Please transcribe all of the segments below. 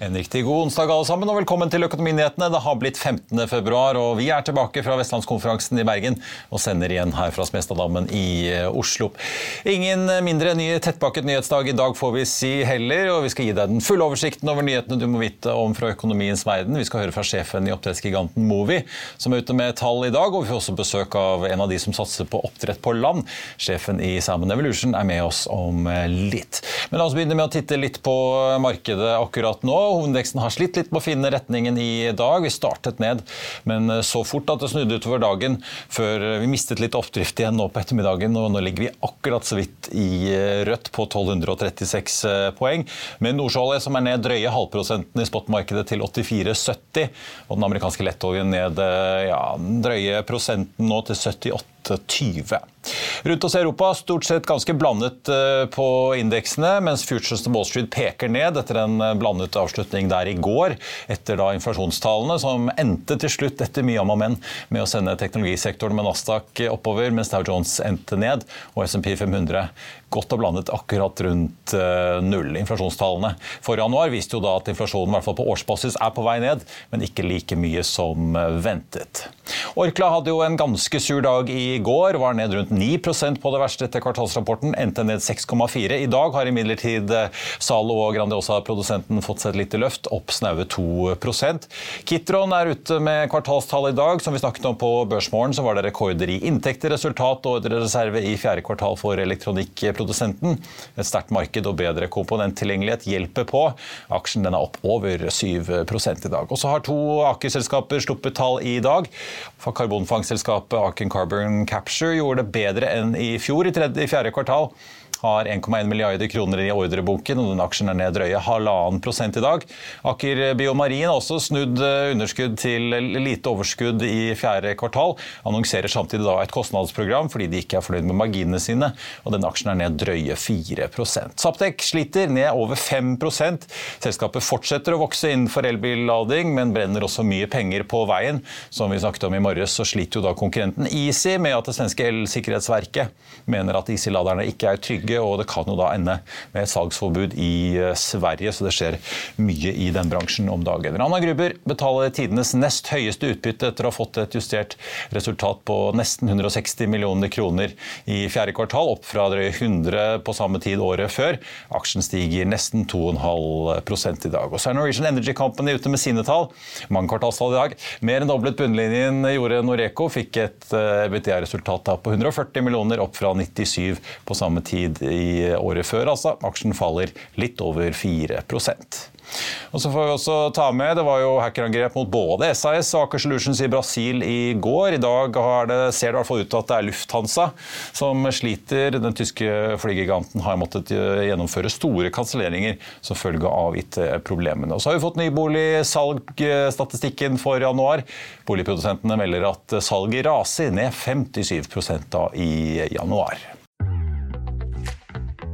En riktig god onsdag alle sammen, og velkommen til Økonominyhetene. Det har blitt 15. februar, og vi er tilbake fra Vestlandskonferansen i Bergen og sender igjen her fra Smestadammen i eh, Oslo. Ingen mindre ny tettpakket nyhetsdag i dag får vi si heller, og vi skal gi deg den fulle oversikten over nyhetene du må vite om fra økonomiens verden. Vi skal høre fra sjefen i oppdrettsgiganten Movi, som er ute med tall i dag, og vi får også besøk av en av de som satser på oppdrett på land. Sjefen i Salmon Evolution er med oss om eh, litt. Men la oss begynne med å titte litt på markedet akkurat nå. Hovedindeksen har slitt litt på å finne retningen i dag. Vi startet ned, men så fort at det snudde utover dagen før vi mistet litt oppdrift igjen nå på ettermiddagen. og Nå ligger vi akkurat så vidt i rødt på 1236 poeng. Med Nordsjøolje som er ned drøye halvprosenten i spotmarkedet til 84,70. Og den amerikanske lettoljen ned ja, drøye prosenten nå til 78. 20. Rundt oss i Europa stort sett ganske blandet på indeksene, mens Futures to Wall Street peker ned etter en blandet avslutning der i går, etter da inflasjonstallene, som endte til slutt etter mye om og men med å sende teknologisektoren med Nasdaq oppover, mens Dow Jones endte ned, og SMP 500 godt og blandet akkurat rundt null. Inflasjonstallene for januar viste jo da at inflasjonen i hvert fall på årsbasis er på vei ned, men ikke like mye som ventet. Orkla hadde jo en ganske sur dag i går, var ned rundt 9% på det verste etter kvartalsrapporten, endte ned 6,4. I dag har imidlertid Zalo og Grandiosa-produsenten fått seg et lite løft, opp snaue 2% Kitron er ute med kvartalstall i dag. Som vi snakket om på Børsmorgen, så var det rekorder i inntekter, resultat og reserve i fjerde kvartal for elektronikkprodusenten. Et sterkt marked og bedre komponenttilgjengelighet hjelper på. Aksjen er opp over 7% i dag. Og så har to Aker-selskaper sluppet tall i dag. Karbonfangstselskapet Aken Carbon Capture gjorde det bedre enn i fjor i, tredje, i fjerde kvartal har 1,1 milliarder kroner i ordreboken, og den aksjen er ned drøye halvannen prosent i dag. Aker Biomarin har også snudd underskudd til lite overskudd i fjerde kvartal. Annonserer samtidig da et kostnadsprogram fordi de ikke er fornøyd med marginene sine, og den aksjen er ned drøye 4 Saptek sliter ned over 5% Selskapet fortsetter å vokse innenfor elbillading, men brenner også mye penger på veien. Som vi snakket om i morges, så sliter jo da konkurrenten Easy med at det svenske elsikkerhetsverket mener at Easy-laderne ikke er trygge og det kan jo da ende med et salgsforbud i Sverige, så det skjer mye i den bransjen om dagen. Rana Gruber betaler tidenes nest høyeste utbytte etter å ha fått et justert resultat på nesten 160 millioner kroner i fjerde kvartal, opp fra drøye 100 på samme tid året før. Aksjen stiger nesten 2,5 i dag. Og så er Norwegian Energy Company ute med sine tall. Mange kvartalstall i dag. Mer enn doblet bunnlinjen gjorde Noreco, fikk et BTR-resultat på 140 millioner, opp fra 97 på samme tid i året før. altså. Aksjen faller litt over 4% og så får vi også ta med, Det var jo hackerangrep mot både SAS og Aker Solutions i Brasil i går. I dag det, ser det i hvert fall ut til at det er Lufthansa som sliter. Den tyske flygiganten har måttet gjennomføre store kanselleringer som følge av IT-problemene. Og så har vi fått nyboligsalgstatistikken for januar. Boligprodusentene melder at salget raser ned 57 da i januar.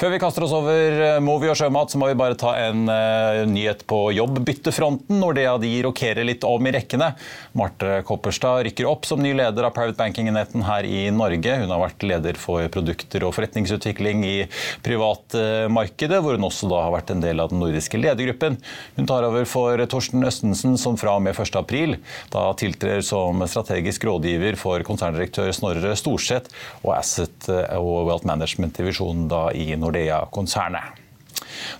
Før vi kaster oss over eh, Movi og sjømat, så må vi bare ta en uh, nyhet på jobbbyttefronten. Nordea de rokerer litt om i rekkene. Marte Kopperstad rykker opp som ny leder av Private Banking-enheten her i Norge. Hun har vært leder for produkter og forretningsutvikling i privatmarkedet, hvor hun også da har vært en del av den nordiske ledergruppen. Hun tar over for Torsten Østensen, som fra og med 1.4 da tiltrer som strategisk rådgiver for konserndirektør Snorre Storseth og Asset og Wealth Management-divisjonen i Nordea. Nordea-konsernet.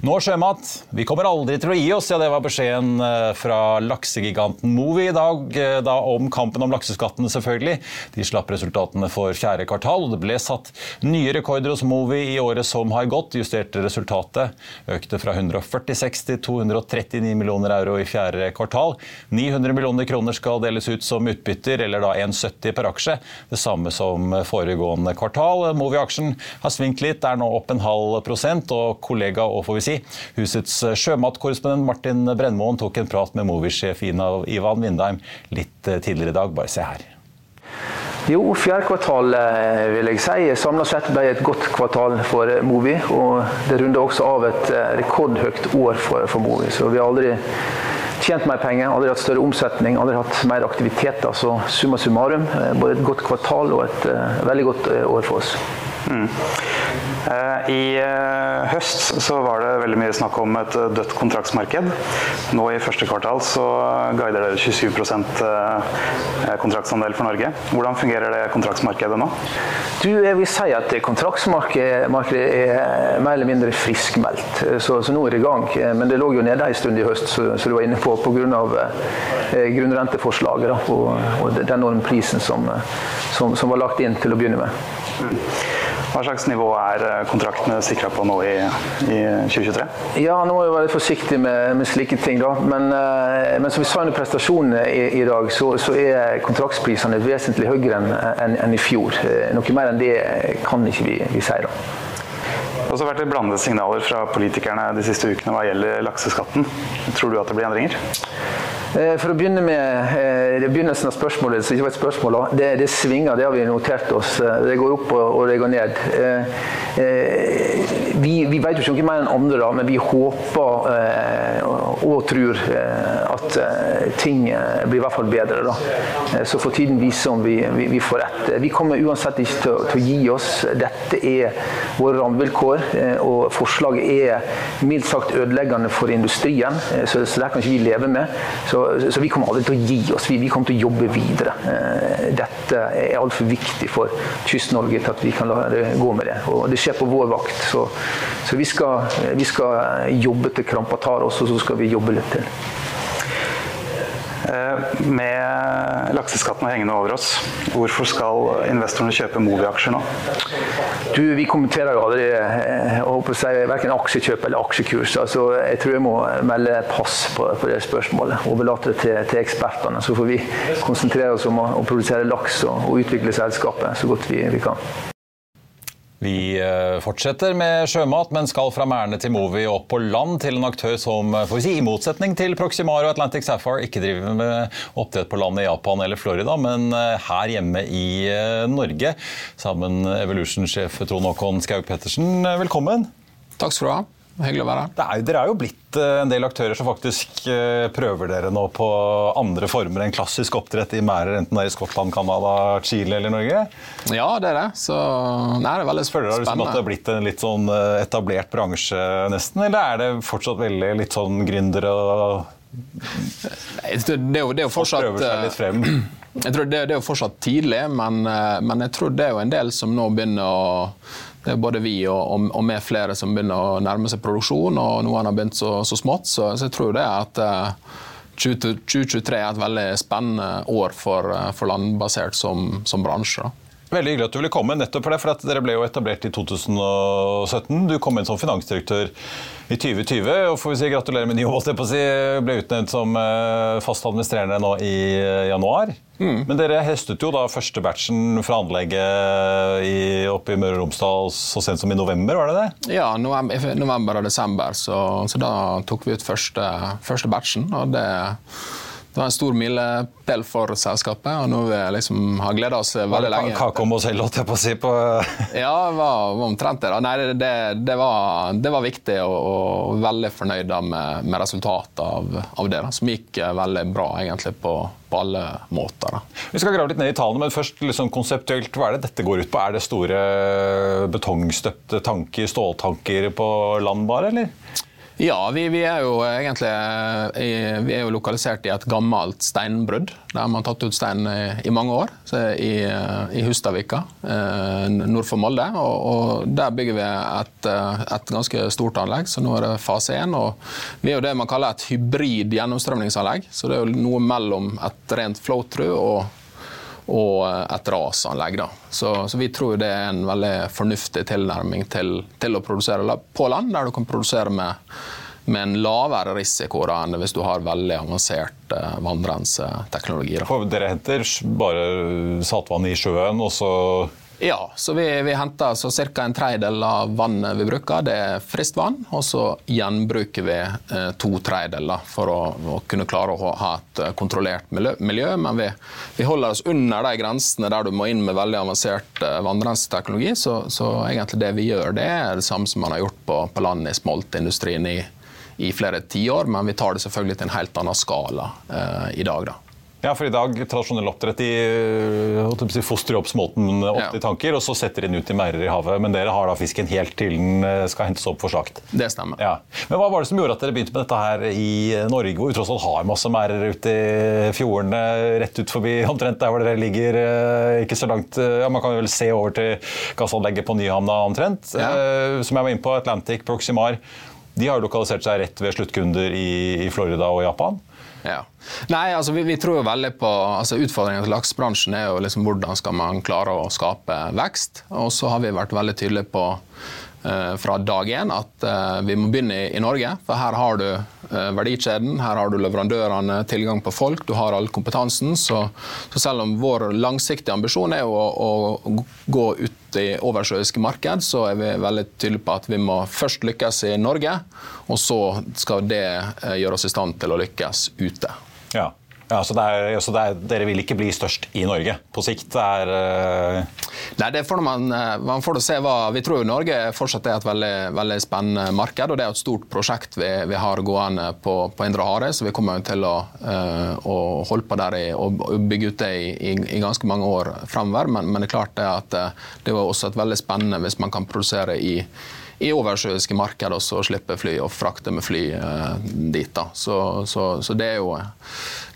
Nå sjømat. Vi kommer aldri til å gi oss, ja det var beskjeden eh, fra laksegiganten Movi i dag. Eh, da om kampen om lakseskattene, selvfølgelig. De slapp resultatene for fjerde kvartal, og det ble satt nye rekorder hos Movi i året som har gått. Justerte resultatet økte fra 146 til 239 millioner euro i fjerde kvartal. 900 millioner kroner skal deles ut som utbytter, eller da 1,70 per aksje. Det samme som foregående kvartal. Movi-aksjen har svingt litt, er nå opp en halv prosent, og kollega og får vi si. Husets sjømatkorrespondent Martin Brennmoen tok en prat med Movi-sjef Ivan Vindheim litt tidligere i dag. Bare se her. Jo, fjerde kvartal vil jeg si samla sett ble et godt kvartal for Movi. Og det runder også av et rekordhøyt år for, for Movi. Så vi har aldri tjent mer penger, aldri hatt større omsetning, aldri hatt mer aktiviteter. Så summa summarum, både et godt kvartal og et uh, veldig godt år for oss. Mm. I høst så var det veldig mye snakk om et dødt kontraktsmarked. Nå i første kvartal så guider dere 27% kontraktsandel for Norge. Hvordan fungerer det kontraktsmarkedet nå? Du, jeg vil si at kontraktsmarkedet er mer eller mindre friskmeldt. Så, så nå er det i gang. Men det lå jo nede en stund i høst, som du var inne på, pga. Eh, grunnrenteforslaget og, og den normprisen som, som, som var lagt inn til å begynne med. Hva slags nivå er kontraktene sikra på nå i, i, 2023? Ja, Nå må vi være litt forsiktig med, med slike ting. da, men, men, som vi sa under prestasjonene i, i dag, så, så, er kontraktsprisene vesentlig høyere enn en, en i fjor. Noe mer enn det kan ikke vi, vi si. da. Det har også vært blandede signaler fra politikerne de siste ukene hva gjelder lakseskatten. Tror du at det blir endringer? For å begynne med begynnelsen av spørsmålet, som ikke var et spørsmål, det, det, svinger, det har vi notert oss. Det går opp og, det går ned. Vi, vi vet jo ikke mer enn andre, men vi håper og tror at ting blir i hvert fall bedre. Da. Så får tiden vise om vi, vi, vi får rett. Vi kommer uansett ikke til, til å gi oss. Dette er våre rammevilkår, og forslaget er mildt sagt ødeleggende for industrien. Så, så det kan ikke vi leve med. Så så, vi kommer aldri til å gi oss. Vi, vi kommer til å jobbe videre. Dette er altfor viktig for Kyst-Norge til at vi kan la det gå med det. Og det skjer på vår vakt. Så, så vi, skal, vi, skal, jobbe til krampa tar oss, og så skal vi jobbe litt til. Med lakseskatten hengende over oss, hvorfor skal investorene kjøpe Movi-aksjer nå? Du, Vi kommenterer jo aldri håper å si, verken aksjekjøp eller aksjekurs. Altså, jeg tror jeg må melde pass på, på det spørsmålet. Overlate det til, til, ekspertene. Så får vi konsentrere oss om å, å produsere laks og, og utvikle selskapet så godt vi, vi kan. Vi fortsetter med sjømat, men skal fra merdene til Movi opp på land til en aktør som vi si, i motsetning til Proximar og Atlantic Sapphire ikke driver med oppdrett på land i Japan eller Florida, men her hjemme i Norge. Sammen Evolution-sjef Trond Håkon Skaug Pettersen, velkommen. Takk skal du ha. Hyggelig å være her. Er, dere er jo blitt en del aktører som faktisk prøver dere nå på andre former enn klassisk oppdrett i merder, enten det er i Skottland, Canada, Chile eller Norge? Ja, det er det. Så nei, det er veldig Føler dere liksom at det har blitt en litt sånn etablert bransje, nesten? Eller er det fortsatt veldig litt sånn gründere og det, er jo, det er jo fortsatt prøver seg litt frem? Jeg tror det, det er jo fortsatt tidlig, men, men jeg tror det er jo en del som nå begynner å det er både vi og, og, med flere som begynner å nærme seg produksjon, og noen har begynt så, så smått. Så, så, jeg tror det at uh, 2023 er et veldig spennende år for, for landbasert som, som bransje. Da. Veldig hyggelig at du ville komme. nettopp for det, for Dere ble jo etablert i 2017. Du kom inn som finansdirektør i 2020. og får vi si Gratulerer med ny jobb. Si. Ble utnevnt som eh, fast administrerende nå i eh, januar. Mm. Men dere høstet jo da første batchen fra anlegget i, oppe i Møre og Romsdal så sent som i november, var det det? Ja, november, november og desember. Så, så, da tok vi ut første, første batchen. og det det var en stor milepæl for selskapet, og noe vi liksom har gleda oss veldig lenge. Kake om oss selv, holdt jeg på å si? På ja, det var, var omtrent det. Nei, det, det, var, det, var, viktig, og, og veldig fornøyd med, med resultatet av, av, det. Da, som gikk eh, veldig bra, egentlig, på, på alle måter. Da. Vi skal grave litt ned i tallene, men først liksom konseptuelt, hva er det dette går ut på? Er det store betongstøpte tanker, ståltanker på land bare, eller? Ja, vi, vi, er jo egentlig eh, vi er jo lokalisert i et gammelt steinbrudd. Der man har tatt ut stein i, i mange år, i, eh, i Hustadvika eh, nord for Molde. Og, og, Der bygger vi et, et, ganske stort anlegg, så nå er det fase én. Vi er jo det man kaller et hybrid gjennomstrømningsanlegg. Så det er jo noe mellom et rent flow-through og og et rasanlegg. Da. Så, så, vi tror det er en veldig fornuftig tilnærming til, til å produsere på land, der du kan produsere med, med en lavere risiko da, enn hvis du har veldig avansert eh, vannrenseteknologi. Dere henter bare saltvann i sjøen, og så ja, så vi, vi henter ca. en tredjedel av vannet vi bruker, det er friskt vann. Og så gjenbruker vi eh, to tredjedeler for å, å, kunne klare å ha et eh, kontrollert miljø men vi, vi, holder oss under de grensene der du må inn med veldig avansert eh, vannrenseteknologi. Så, så, egentlig det vi gjør, det er det samme som man har gjort på, på land i smoltindustrien i, i flere tiår, men vi tar det selvfølgelig til en helt annen skala eh, i dag. da. Ja, for i dag tradisjonell oppdrett de si, fostrer opp smolten opp ja. i tanker, og så setter de den ut i merder i havet. Men dere har da fisken helt til den eh, skal hentes opp for slakt. Det stemmer. Ja. Men hva var det som gjorde at dere begynte med dette her i Norge, hvor vi tross alt har masse merder ute i fjordene, rett ut forbi omtrent der hvor dere ligger, eh, ikke så langt ja, Man kan vel se over til gassanlegget på Nyhamna omtrent, ja. Eh, som jeg var inne på, Atlantic Proximar. De har lokalisert seg rett ved sluttkunder i Florida og Japan. Ja. Nei, altså vi, vi, tror jo veldig på altså Utfordringen til laksebransjen er jo liksom hvordan skal man klare å skape vekst. Og så har vi vært veldig tydelige på eh, fra dag én at eh, vi må begynne i, i, Norge. For her har du eh, verdikjeden, her har du leverandørene, tilgang på folk, du har all kompetansen. Så, så selv om vår langsiktige ambisjon er å, å gå ut i oversjøiske marked, så er vi veldig tydelige på at vi må først lykkes i Norge, og så skal det eh, gjøre oss i stand til å lykkes ute. Ja. Ja, så, er, så er, Dere vil ikke bli størst i Norge på sikt? Er, uh... Nei, det får man, eh, man får se hva, Vi tror jo Norge fortsatt er et veldig, veldig, spennende marked. og Det er et stort prosjekt vi, vi har gående på, på, Indre Hare. Så vi kommer til å, uh, å holde på der i, og bygge ut det i, i, i ganske mange år fremover. Men, men, det er klart det at det er også et veldig spennende hvis man kan produsere i i oversjøiske marked og så slippe fly og frakte med fly eh, dit. da. Så, så, så, det er jo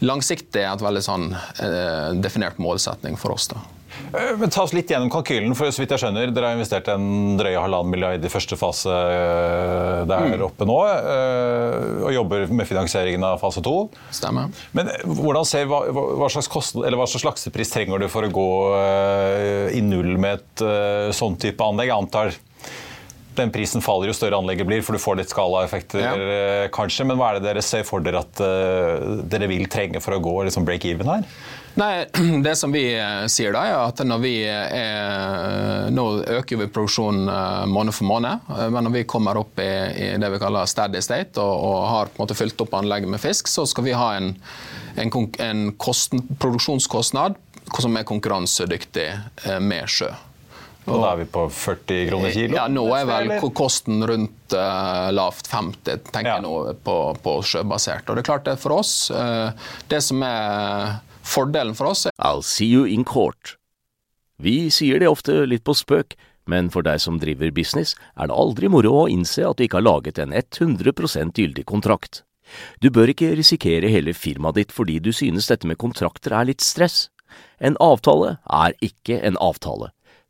langsiktig et veldig sånn eh, definert målsetning for oss. da. Eh, men ta oss litt gjennom kalkylen. for så vidt jeg skjønner, Dere har investert en drøye halvannen milliard i første fase eh, der mm. oppe nå. Og jobber med finansieringen av fase to. Stemmer. Men hvordan ser, hva, hva, slags kostnad, eller hva slags laksepris trenger du for å gå i null med et sånn type anlegg? Jeg antar den prisen faller jo større anlegget blir, for du får litt skalaeffekter ja. Eh, kanskje. Men hva er det dere ser for dere at uh, dere vil trenge for å gå liksom break even her? Nei, Det som vi eh, sier da, er at når vi er, Nå øker vi produksjonen måned for måned. Men når vi kommer opp i, i det vi kaller steady state og, og, har på en måte fylt opp anlegget med fisk, så skal vi ha en, en, en kosten, produksjonskostnad som er konkurransedyktig med sjø. Og da er vi på 40 kroner kilo? Ja, nå er vel kosten rundt uh, lavt 50, tenker ja. jeg nå, på, på, sjøbasert. Og det er klart det for oss. Uh, det som er fordelen for oss er I'll see you in court. Vi sier det ofte litt på spøk, men for deg som driver business, er det aldri moro å innse at du ikke har laget en 100% gyldig kontrakt. Du bør ikke risikere hele firmaet ditt fordi du synes dette med kontrakter er litt stress. En avtale er ikke en avtale.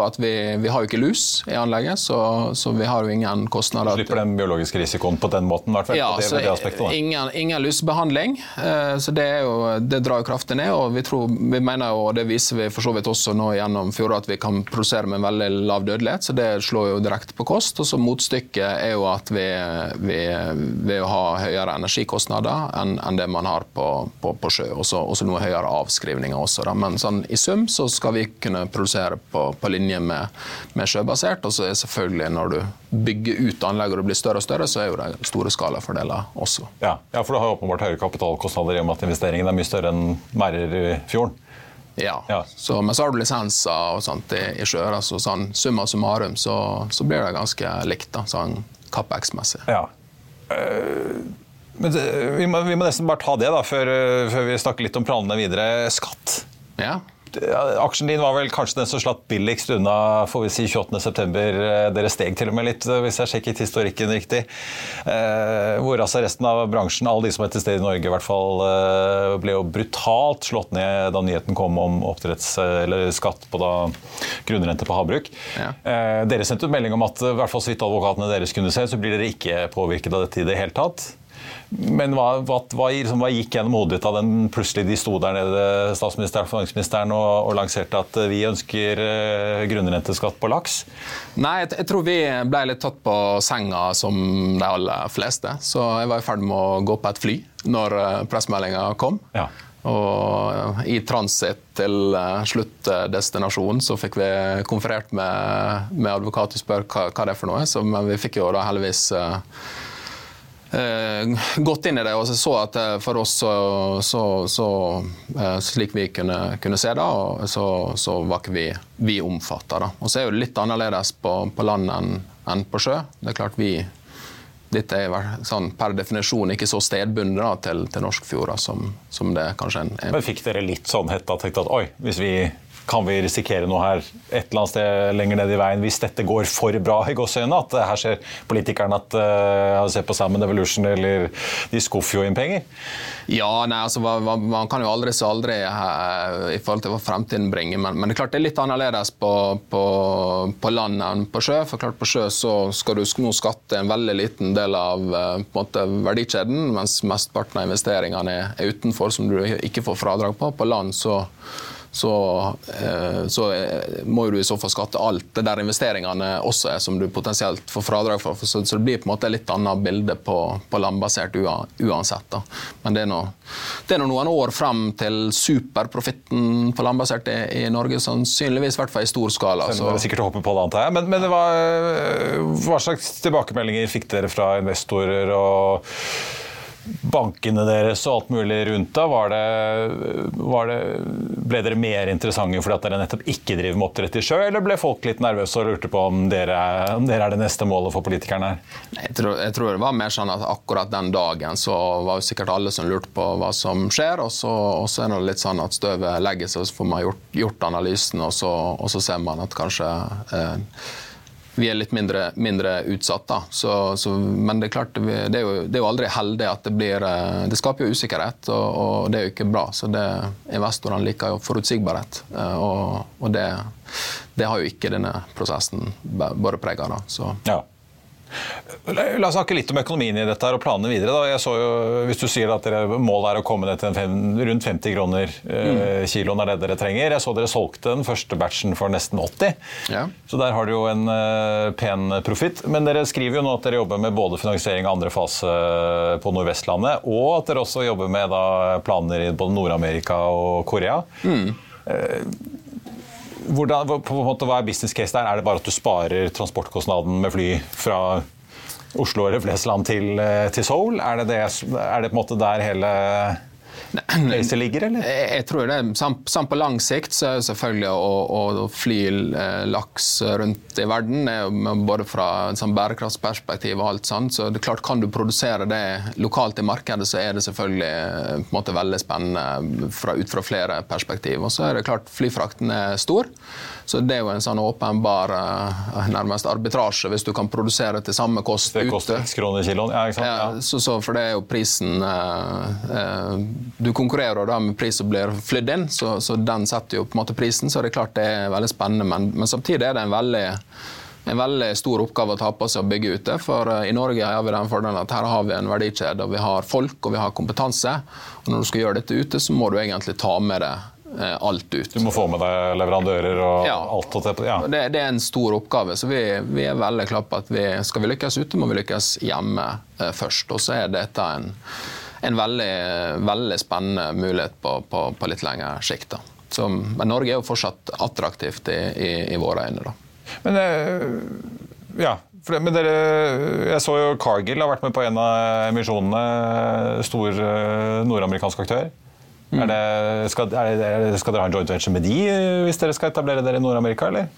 at vi, vi, har jo ikke lus i anlegget, så, så vi har jo ingen kostnader. Du slipper den biologiske risikoen på den måten? hvert fall. Ja, det, det aspektet, ingen, ingen lusebehandling. Eh, så det, jo, det, drar jo kraftig ned. og Vi, tror, vi mener jo, og det viser vi for så vidt også nå gjennom fjoråret, at vi kan produsere med veldig lav dødelighet. så Det slår jo direkte på kost. og så Motstykket er jo at vi, vi å ha høyere energikostnader enn, enn det man har på, på, på sjø. og så noe høyere avskrivninger også. Da. Men sånn, i sum så skal vi kunne produsere på, på linje linje med, med sjøbasert. Og så er selvfølgelig når du bygger ut anlegg og det blir større og større, så er jo det store skalafordeler også. Ja, ja for du har åpenbart høyere kapitalkostnader i og med at investeringen er mye større enn Mærerfjorden. Ja. ja. Så, men så har du lisenser og sånt i, i sjøer. Altså sånn, summa summarum så, så, blir det ganske likt, da, sånn CapEx-messig. Ja. Uh, men vi, må, vi, må, nesten bare ta det da, før, før vi snakker litt om planene videre. Skatt. Ja aksjen din var vel kanskje den som slapp billigst unna får vi si 28.9. Eh, dere steg til og med litt, hvis jeg sjekket historikken riktig. Eh, hvor altså resten av bransjen, alle de som er til stede i Norge, i hvert fall, eh, ble jo brutalt slått ned da nyheten kom om oppdretts, eller skatt på da grunnrente på havbruk. Ja. Dere sendte ut melding om at i hvert fall så vidt advokatene deres kunne se, så blir dere ikke påvirket av dette i det hele tatt. Men hva, hva, hva, hva, gikk gjennom hodet ditt da den plutselig de sto der nede, statsministeren og finansministeren, og, og lanserte at vi ønsker eh, grunnrenteskatt på laks? Nei, jeg, jeg, tror vi ble litt tatt på senga som de aller fleste. Så jeg var i ferd med å gå på et fly når uh, pressemeldinga kom. Ja. Og i transit til sluttdestinasjon sluttdestinasjonen så fikk vi konferert med, med advokat og spør hva, hva det er for noe. Så, men vi fikk jo da heldigvis uh, eh, gått inn i det og så at eh, for oss så, så, så eh, slik vi kunne, kunne se det, så, så, var ikke vi, vi omfatta. Og så er det litt annerledes på, på land enn, enn på sjø. Det er klart vi dette er sånn, per definisjon ikke så stedbundet til, til norsk fjorder som, som det kanskje er. Men Fikk dere litt sånn hetta? Tenkte at oi, hvis vi kan vi risikere noe her et eller annet sted lenger ned i veien hvis dette går for bra i gåseøynene? At her ser politikerne at uh, se på Salmon Evolution eller de skuffer jo inn penger? Ja, nei, altså Man kan jo aldri si aldri uh, i forhold til hva fremtiden bringer. Men, men, det er klart det er litt annerledes på, på, på land enn på sjø. For klart på sjø så skal du nå skatte en veldig liten del av uh, måte, verdikjeden, mens mesteparten av investeringene er, er utenfor, som du ikke får fradrag på. På land så så, eh, så, eh, må du i så fall skatte alt det der investeringene også er som du potensielt får fradrag for. Så, det blir på en måte et litt annet bilde på, på landbasert uansett. Da. Men det er, noe, det er noen år frem til superprofitten på landbasert i, i Norge, sannsynligvis i hvert fall i stor skala. Så. Det er sikkert å håpe på det, antar jeg. Men, men var, hva slags tilbakemeldinger fikk dere fra investorer? og bankene deres og alt mulig rundt da, var det, var det, ble dere mer interessante fordi at dere nettopp ikke driver med oppdrett i sjø, eller ble folk litt nervøse og lurte på om dere, om dere er det neste målet for politikerne her? Jeg tror, jeg tror, det var mer sånn at akkurat den dagen så var jo sikkert alle som lurte på hva som skjer, og så, og så er det litt sånn at støvet legger seg, så får man gjort, gjort analysen, og så, og så, ser man at kanskje eh, vi er litt mindre, mindre utsatt. Da. Så, så, men det er klart, det er, jo, det er, jo, aldri heldig at det blir eh, Det skaper jo usikkerhet, og, og det er jo ikke bra. Så det, investorene liker jo forutsigbarhet. Eh, og, og det, det, har jo ikke denne prosessen bare preg av. La oss snakke litt om økonomien i dette her og planene videre. Da. Jeg så jo, hvis du sier at dere målet er å komme ned til fem, rundt 50 kroner eh, mm. kiloen er det dere trenger. Jeg så dere solgte den første batchen for nesten 80, ja. så der har dere jo en eh, pen profitt. Men dere skriver jo nå at dere jobber med både finansiering av andre fase på Nordvestlandet, og at dere også jobber med da, planer i både Nord-Amerika og Korea. Mm. Uh, hvordan, måte, hva er business case der? Er det bare at du sparer transportkostnaden med fly fra Oslo eller Flesland til, eh, til Seoul? Er det, det, er det på en måte der hele Racer ligger, eller? Jeg, tror det. Samt, samt på lang sikt så er det selvfølgelig å, å fly eh, laks rundt i verden, både fra sånn bærekraftsperspektiv og alt sånt. Så det er klart, kan du produsere det lokalt i markedet, så er det selvfølgelig eh, på en måte veldig spennende fra, ut fra flere perspektiv. Og så er det klart, flyfrakten er stor. Så det er jo en sånn åpenbar uh, nærmest arbitrasje hvis du kan produsere til samme kost ute. Det koster ute. kroner kiloen, ja, ikke sant? Ja, så, så, for det er jo prisen uh, uh, Du konkurrerer da med pris som blir flydd inn, så, så, den setter jo på en måte prisen. Så det er klart det er veldig spennende, men, men samtidig er det en veldig en veldig stor oppgave å ta på seg å bygge ute. For i Norge har vi den fordelen at her har vi en verdikjede, og vi har folk og vi har kompetanse. Og når du skal gjøre dette ute, så må du egentlig ta med deg Eh, alt ut. Du må få med deg leverandører og ja. alt? Ja. Det, det, er en stor oppgave. så Vi, vi er veldig klare på at vi, skal vi lykkes ute, må vi lykkes hjemme eh, først. Og så er dette en, en veldig, veldig, spennende mulighet på, på, på litt lengre sikt. men Norge er jo fortsatt attraktivt i, i, i våre øyne. Da. Men, eh, ja, men dere, jeg så jo Cargill har vært med på en av emisjonene. Stor nordamerikansk aktør. Mm. Det, skal, det, skal, dere ha en joint venture med de eh, hvis dere skal etablere dere i Nord-Amerika, eller?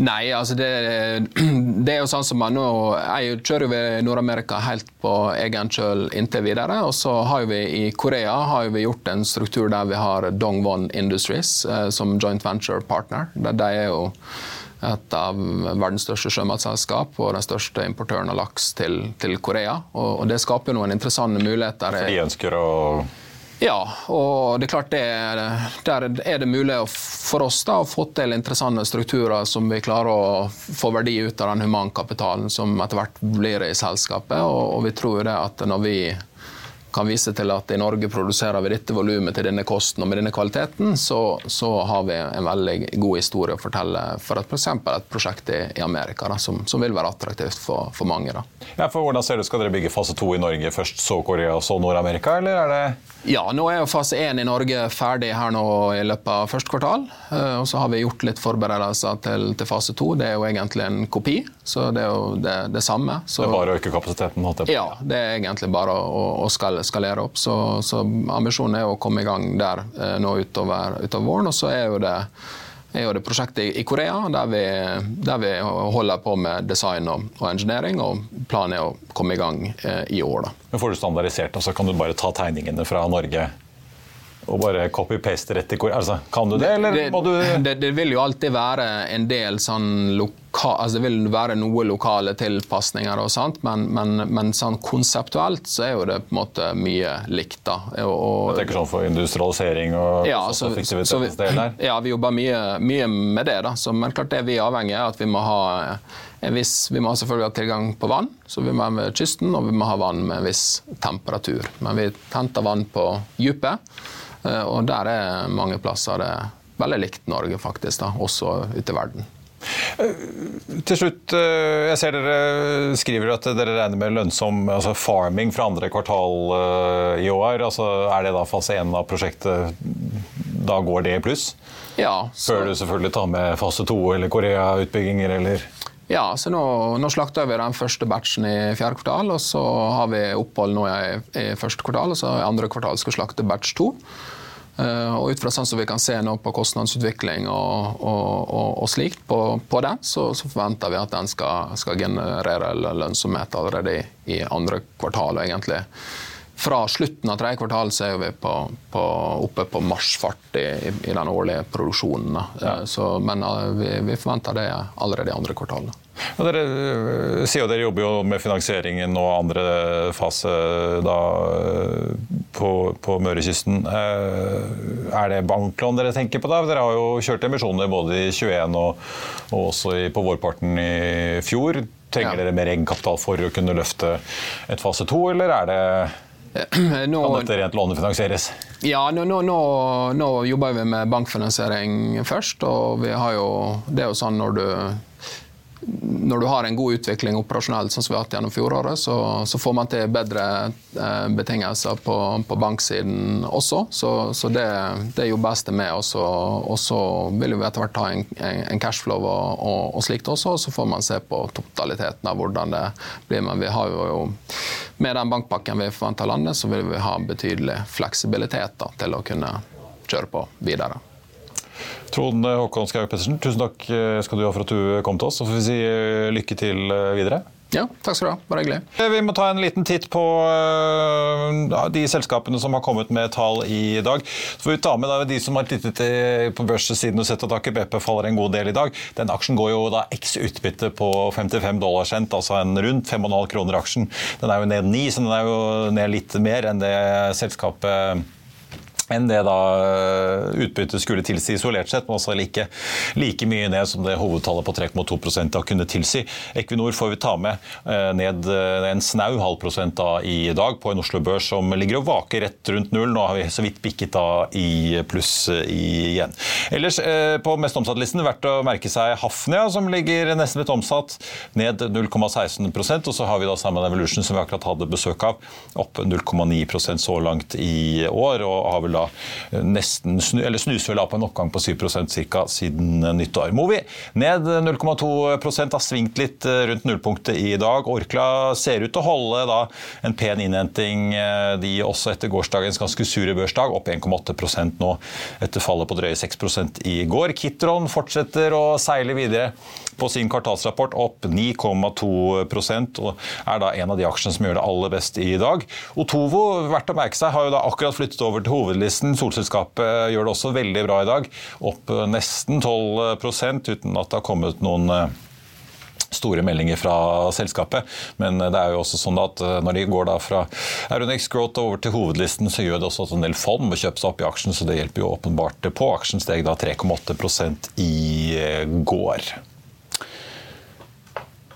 Nei, altså det, det, er jo sånn som man nå Jeg kjører jo i Nord-Amerika helt på egen kjøl inntil videre. Og så har vi i Korea har vi gjort en struktur der vi har Dongwon Industries eh, som joint venture partner. De er jo et av verdens største sjømatselskap og den største importøren av laks til, til Korea. Og, og, det skaper noen interessante muligheter. For de ønsker å ja, og det er klart det, der er det mulig for oss da, å få til interessante strukturer som vi klarer å få verdi ut av den humankapitalen som etter hvert blir i selskapet. Og, og vi tror det at når vi kan vise til at i Norge produserer vi dette volumet til denne kosten og med denne kvaliteten, så, så, har vi en veldig god historie å fortelle for f.eks. Et prosjekt i, i Amerika da, som, som, vil være attraktivt for, for mange. Ja, for hvordan ser du, Skal dere bygge fase to i Norge først, så Korea, og så Nord-Amerika, eller er det ja, nå er jo fase én i Norge ferdig her nå i løpet av første kvartal. Eh, og så har vi gjort litt forberedelser til, til fase to. Det er jo egentlig en kopi, så det er jo det, det samme. Så, det er bare å øke kapasiteten? Ja, det er egentlig bare å, å skalere opp. Så, så, ambisjonen er å komme i gang der eh, nå utover, utover våren. Og så er jo det er jo det prosjektet i Korea der vi, der vi holder på med design og, og, engineering. og Planen er å komme i gang eh, i år. Da. Men Får du standardisert, så kan du bare ta tegningene fra Norge og bare copy-paste rett i Korea? Altså, kan du det, eller må du det, det, vil jo alltid være en del sånn altså Det vil være noe lokale tilpasninger, og sånt, men, men, men sånn konseptuelt så er jo det på en måte mye likt. da. Og, jeg tenker sånn for industrialisering og ja, så, så vi, ja, vi jobber mye, mye med det. da. Så, men klart det vi er avhengig av, at vi må ha en viss, vi må selvfølgelig ha tilgang på vann, så vi må ha ved kysten, og vi må ha vann med en viss temperatur. Men vi henter vann på dypet. Eh, og der er mange plasser det veldig likt Norge, faktisk, da, også ute i verden. Eh, til slutt, eh, jeg ser dere skriver at dere regner med lønnsom altså farming fra andre kvartal i år. Altså, er det da fase én av prosjektet? Da går det i pluss? Ja. Så... Før du selvfølgelig tar med fase to eller Korea-utbygginger, eller? Ja, så nå, nå slakter vi den første batchen i fjerde kvartal, og så har vi opphold nå i, i første kvartal, og så i andre kvartal skal vi slakte batch to. Uh, og ut fra sånn som vi kan se nå på kostnadsutvikling og, og, og, og slikt på, på den, så, så, forventer vi at den skal, skal generere lønnsomhet allerede i, i andre kvartal. egentlig fra slutten av tredje kvartal så er vi på, på, oppe på marsjfart i, i, den årlige produksjonen. Ja. Så, men uh, vi, vi, forventer det allerede i andre kvartal. Ja, dere sier jo dere jobber jo med finansieringen og andre fase da, uh, på, på Mørekysten. Er det banklån dere tenker på da? Dere har jo kjørt emisjoner både i 21 og, og også i, på vårparten i fjor. Trenger ja. dere mer egenkapital for å kunne løfte et fase to, eller er det nå, kan dette rent lånefinansieres? Ja, nå, nå, nå, jobber vi med bankfinansiering først. og vi har jo, Det er jo sånn når du når du har en god utvikling operasjonelt, sånn som vi har hatt gjennom fjoråret, så, så får man til bedre eh, betingelser på, på, banksiden også. Så, så det, det jobbes det med. Og så vil vi etter hvert ha en, en cashflow og, og, og, slikt også. Og så får man se på totaliteten av hvordan det blir. Men vi har jo med den bankpakken vi forventer landet, så vil vi ha betydelig fleksibilitet da, til å kunne kjøre på videre. Trond Håkon Skaug Pettersen, tusen takk skal du ha for at du kom til oss. Så får vi si eh, lykke til eh, videre. Ja, takk skal du ha. Bare hyggelig. Eh, vi må ta en liten titt på de selskapene som har kommet med tall i dag. Så får vi ta med de som har tittet på børssiden og sett at Aker BP faller en god del i dag. Den aksjen går jo da x utbytte på 55 dollar cent, altså en rundt 5,5 kroner aksjen. Den er jo ned 9, så den er jo ned litt mer enn det selskapet enn det da eh, utbyttet skulle tilsi isolert sett, men altså like, like mye ned som det hovedtallet på 3,2% da kunne tilsi. Equinor får vi ta med eh, ned eh, en snau halv prosent da i dag på en Oslo Børs som ligger og vaker rett rundt null. Nå har vi så vidt bikket da i pluss igjen. Ellers på mest omsatt-listen verdt å merke seg Hafnia, som ligger nesten litt omsatt, ned 0,16% og så har vi da sammen Evolution, som vi akkurat hadde besøk av, opp 0,9% så langt i år. og har vel da da nesten snu, eller snuser vel av på en oppgang på 7% ca. siden nyttår. Movi ned 0,2 har svingt litt eh, rundt nullpunktet i dag. Orkla ser ut til å holde da en pen innhenting, eh, de også etter gårsdagens ganske sure børsdag, opp 1,8% nå etter fallet på drøye 6 i går. Kitron fortsetter å seile videre på sin kvartalsrapport opp 9,2% og er da en av de aksjene som gjør det aller best i dag. Otovo verdt å merke seg, har jo da akkurat flyttet over til hovedlisten. Solselskapet gjør det også veldig bra i dag, opp nesten 12% uten at det har kommet noen eh, store meldinger fra selskapet. Men det er jo også sånn at eh, når de går da fra Aronex Growth over til hovedlisten, så gjør det også at en del fond må kjøpe seg opp i aksjen, så det hjelper jo åpenbart på. Aksjen steg da 3,8 i eh, går.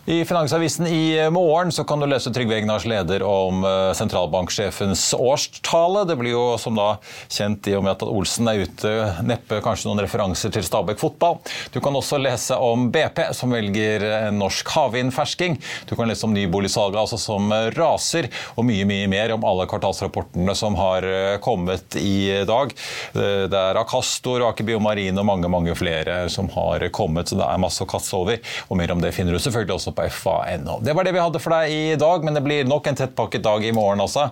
I Finansavisen i morgen så kan du lese Trygve Egnars leder om eh, sentralbanksjefens årstale. Det blir jo som da kjent i og med at Olsen er ute, neppe kanskje noen referanser til Stabæk fotball. Du kan også lese om BP, som velger norsk havvindfersking. Du kan lese om nyboligsalget altså som raser, og mye mye mer om alle kvartalsrapportene som har eh, kommet i dag. Eh, det er Akastor, Aker Biomarin og mange mange flere som har kommet, så det er masse å kaste over. Og mer om det finner du selvfølgelig også på fa.no. Det var det vi hadde for deg i dag, men det blir nok en tettpakket dag i morgen også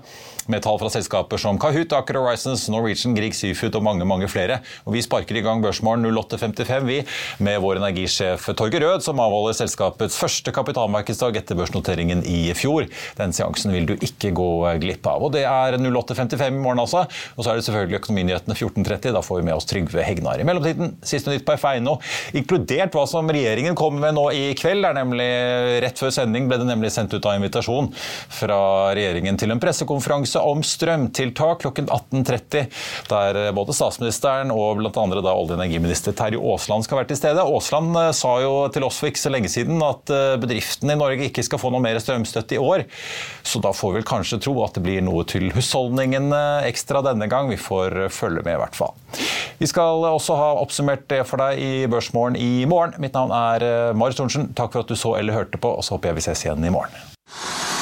med tall fra selskaper som Kahoot, Aker Horizons, Norwegian, Grieg Seafood og mange mange flere. Og Vi sparker i gang Børsmorgen 08.55 vi, med vår energisjef Torgeir Rød, som avholder selskapets første kapitalmarkedsdag etter børsnoteringen i fjor. Den seansen vil du ikke gå glipp av. Og Det er 08.55 i morgen, altså. Og så er det selvfølgelig Økonominyhetene 14.30. Da får vi med oss Trygve Hegnar. I mellomtiden, siste nytt på F1 inkludert hva som regjeringen kommer med nå i kveld. er nemlig Rett før sending ble det nemlig sendt ut av invitasjon fra regjeringen til en pressekonferanse konferanse om strømtiltak klokken 18.30, der eh, både statsministeren og bl.a. olje- og energiminister Terje Aasland skal være til stede. Aasland eh, sa jo til oss for ikke så lenge siden at eh, bedriftene i Norge ikke skal få noe mer strømstøtte i år. Så da får vi vel kanskje tro at det blir noe til husholdningene ekstra denne gang. Vi får følge med, i hvert fall. Vi skal også ha oppsummert det for deg i Børsmorgen i morgen. Mitt navn er Marit Thorensen. Takk for at du så eller hørte på, og så håper jeg vi ses igjen i morgen.